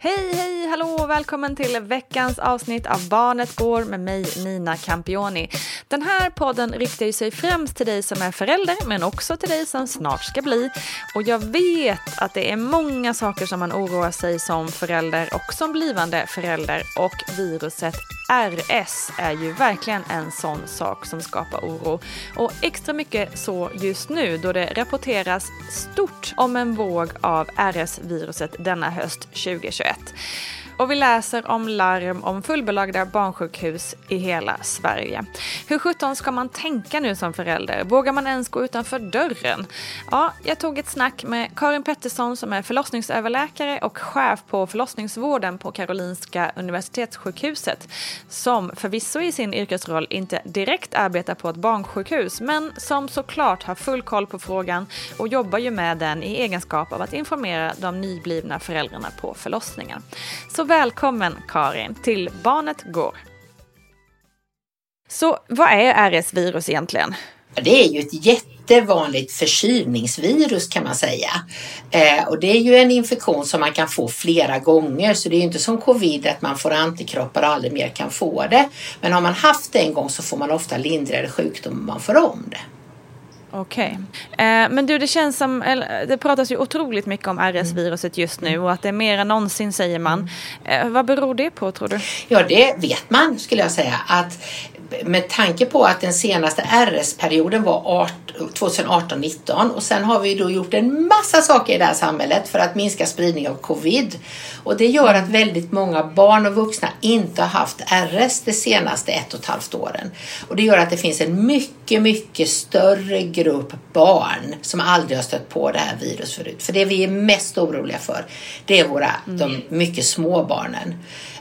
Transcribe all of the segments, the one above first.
Hej, hej, hallå, välkommen till veckans avsnitt av Barnet Går med mig Nina Campioni. Den här podden riktar ju sig främst till dig som är förälder men också till dig som snart ska bli. Och jag vet att det är många saker som man oroar sig som förälder och som blivande förälder och viruset RS är ju verkligen en sån sak som skapar oro. Och extra mycket så just nu då det rapporteras stort om en våg av RS-viruset denna höst 2021. Och vi läser om larm om fullbelagda barnsjukhus i hela Sverige. Hur sjutton ska man tänka nu som förälder? Vågar man ens gå utanför dörren? Ja, jag tog ett snack med Karin Pettersson som är förlossningsöverläkare och chef på förlossningsvården på Karolinska Universitetssjukhuset. Som förvisso i sin yrkesroll inte direkt arbetar på ett barnsjukhus men som såklart har full koll på frågan och jobbar ju med den i egenskap av att informera de nyblivna föräldrarna på förlossningen. Så välkommen Karin till Barnet Går. Så vad är RS-virus egentligen? Det är ju ett jättevanligt förkylningsvirus kan man säga. Eh, och det är ju en infektion som man kan få flera gånger så det är ju inte som covid att man får antikroppar och aldrig mer kan få det. Men har man haft det en gång så får man ofta lindrigare sjukdom om man får om det. Okej. Okay. Eh, men du, det känns som, det pratas ju otroligt mycket om RS-viruset just nu och att det är mer än någonsin säger man. Eh, vad beror det på tror du? Ja, det vet man skulle jag säga. Att med tanke på att den senaste RS-perioden var 2018-19 och sen har vi då gjort en massa saker i det här samhället för att minska spridning av covid. Och det gör att väldigt många barn och vuxna inte har haft RS de senaste ett och ett halvt åren. Och det gör att det finns en mycket, mycket större grupp barn som aldrig har stött på det här viruset förut. För det vi är mest oroliga för, det är våra, mm. de mycket små barnen.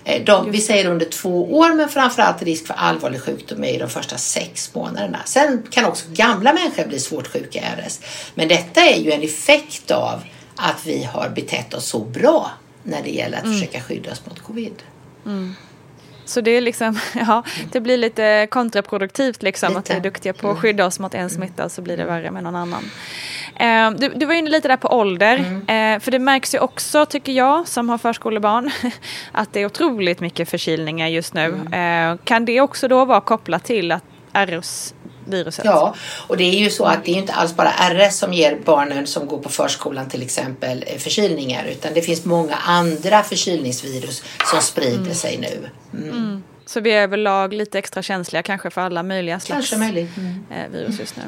Eh, de, vi säger under två år men framförallt risk för allvarlig sjukdom i de första sex månaderna. Sen kan också gamla människor bli svårt sjuka i RS. Men detta är ju en effekt av att vi har betett oss så bra när det gäller att mm. försöka skydda oss mot covid. Mm. Så det är liksom, ja, det blir lite kontraproduktivt liksom lite. att vi är duktiga på att mm. skydda oss mot en smitta så blir det värre med någon annan. Eh, du, du var inne lite där på ålder, mm. eh, för det märks ju också tycker jag som har förskolebarn att det är otroligt mycket förkylningar just nu. Mm. Eh, kan det också då vara kopplat till att RS viruset. Ja, och det är ju så att det är inte alls bara RS som ger barnen som går på förskolan till exempel eh, förkylningar utan det finns många andra förkylningsvirus som sprider mm. sig nu. Mm. Mm. Så vi är överlag lite extra känsliga kanske för alla möjliga slags möjligt. Mm. Eh, virus just nu.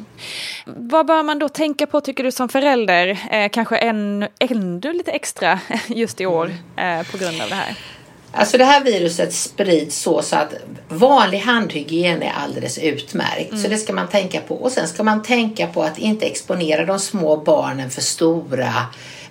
Vad bör man då tänka på tycker du som förälder? Eh, kanske ännu, ännu lite extra just i år mm. eh, på grund av det här? Alltså det här viruset sprids så, så att vanlig handhygien är alldeles utmärkt. Mm. Så det ska man tänka på. Och sen ska man tänka på att inte exponera de små barnen för stora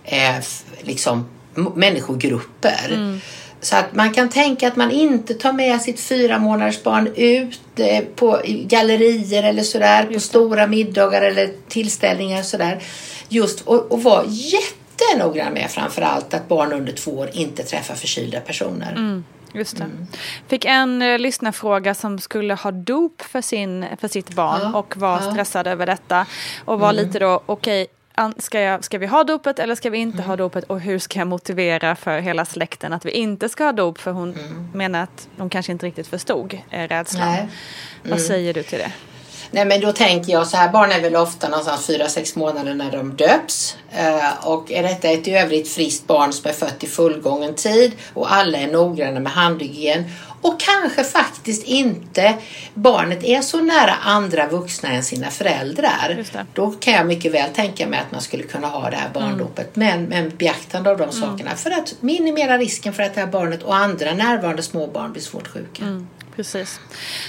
eh, liksom, människogrupper. Mm. Så att man kan tänka att man inte tar med sitt fyra månaders barn ut eh, på gallerier eller sådär, på stora middagar eller tillställningar och sådär. Just och, och vara jättenoggrann med framför allt att barn under två år inte träffar förkylda personer. Mm. Just det. Mm. Fick en uh, lyssnarfråga som skulle ha dop för, sin, för sitt barn ja, och var ja. stressad över detta. Och var mm. lite då, okej, okay, ska, jag, ska vi ha dopet eller ska vi inte mm. ha dopet och hur ska jag motivera för hela släkten att vi inte ska ha dop för hon mm. menar att de kanske inte riktigt förstod eh, rädslan. Mm. Vad säger du till det? Nej men då tänker jag så här, barn är väl ofta någonstans 4-6 månader när de döps. Eh, och är detta ett i övrigt friskt barn som är fött i fullgången tid och alla är noggranna med handhygien och kanske faktiskt inte barnet är så nära andra vuxna än sina föräldrar. Då kan jag mycket väl tänka mig att man skulle kunna ha det här barndopet mm. men med beaktande av de mm. sakerna för att minimera risken för att det här barnet och andra närvarande småbarn blir svårt sjuka. Mm. Precis.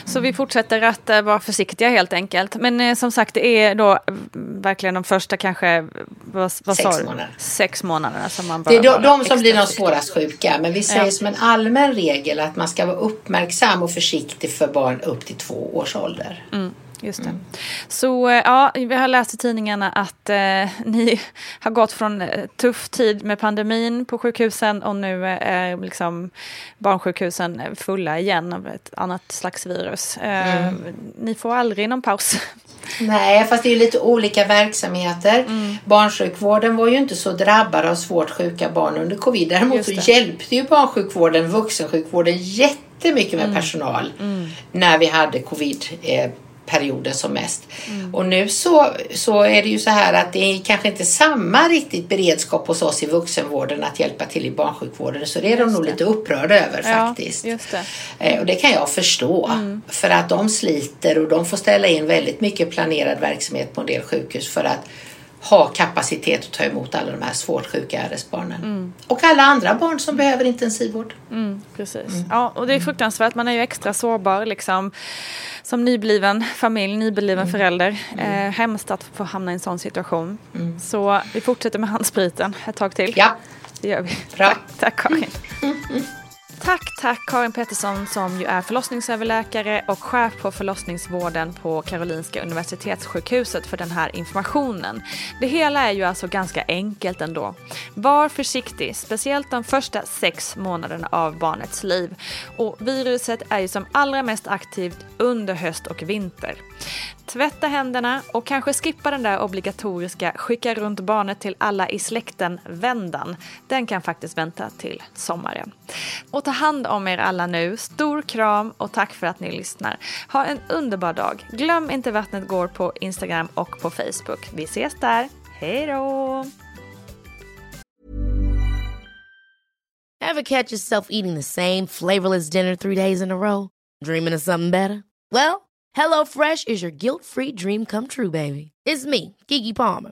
Så vi fortsätter att uh, vara försiktiga helt enkelt. Men uh, som sagt, det är då verkligen de första kanske vad, vad sex, månader. sex månaderna som man bör Det är de, de som blir de svårast sjuka. Men vi säger ja. som en allmän regel att man ska vara uppmärksam och försiktig för barn upp till två års ålder. Mm. Just det. Mm. Så eh, ja, vi har läst i tidningarna att eh, ni har gått från eh, tuff tid med pandemin på sjukhusen och nu är liksom barnsjukhusen fulla igen av ett annat slags virus. Eh, mm. Ni får aldrig någon paus. Nej, fast det är lite olika verksamheter. Mm. Barnsjukvården var ju inte så drabbad av svårt sjuka barn under covid. Däremot så hjälpte ju barnsjukvården vuxensjukvården jättemycket med mm. personal mm. när vi hade covid perioden som mest. Mm. Och nu så, så är det ju så här att det är kanske inte samma riktigt beredskap hos oss i vuxenvården att hjälpa till i barnsjukvården. Så det är just de nog det. lite upprörda över ja, faktiskt. Det. Eh, och det kan jag förstå. Mm. För att de sliter och de får ställa in väldigt mycket planerad verksamhet på en del sjukhus för att ha kapacitet att ta emot alla de här svårt sjuka RS-barnen. Mm. Och alla andra barn som behöver intensivvård. Mm, precis. Mm. Ja, och det är fruktansvärt. Man är ju extra sårbar liksom, som nybliven familj, nybliven mm. förälder. Mm. Eh, hemskt att få hamna i en sån situation. Mm. Så vi fortsätter med handspriten ett tag till. Ja. Det gör vi. Bra. Tack, tack Karin. Tack, tack Karin Pettersson som ju är förlossningsöverläkare och chef på förlossningsvården på Karolinska Universitetssjukhuset för den här informationen. Det hela är ju alltså ganska enkelt ändå. Var försiktig, speciellt de första sex månaderna av barnets liv. Och viruset är ju som allra mest aktivt under höst och vinter. Tvätta händerna och kanske skippa den där obligatoriska skicka runt barnet till alla i släkten-vändan. Den kan faktiskt vänta till sommaren. Och ta hand om er alla nu. Stor kram och tack för att ni lyssnar. Ha en underbar dag. Glöm inte Vattnet går på Instagram och på Facebook. Vi ses där. Hej då! Have catch yourself eating the same flavorless dinner three days in a row? Dreaming of something better? Well, Hello Fresh is your guilt-free dream come true, baby. It's me, Gigi Palmer.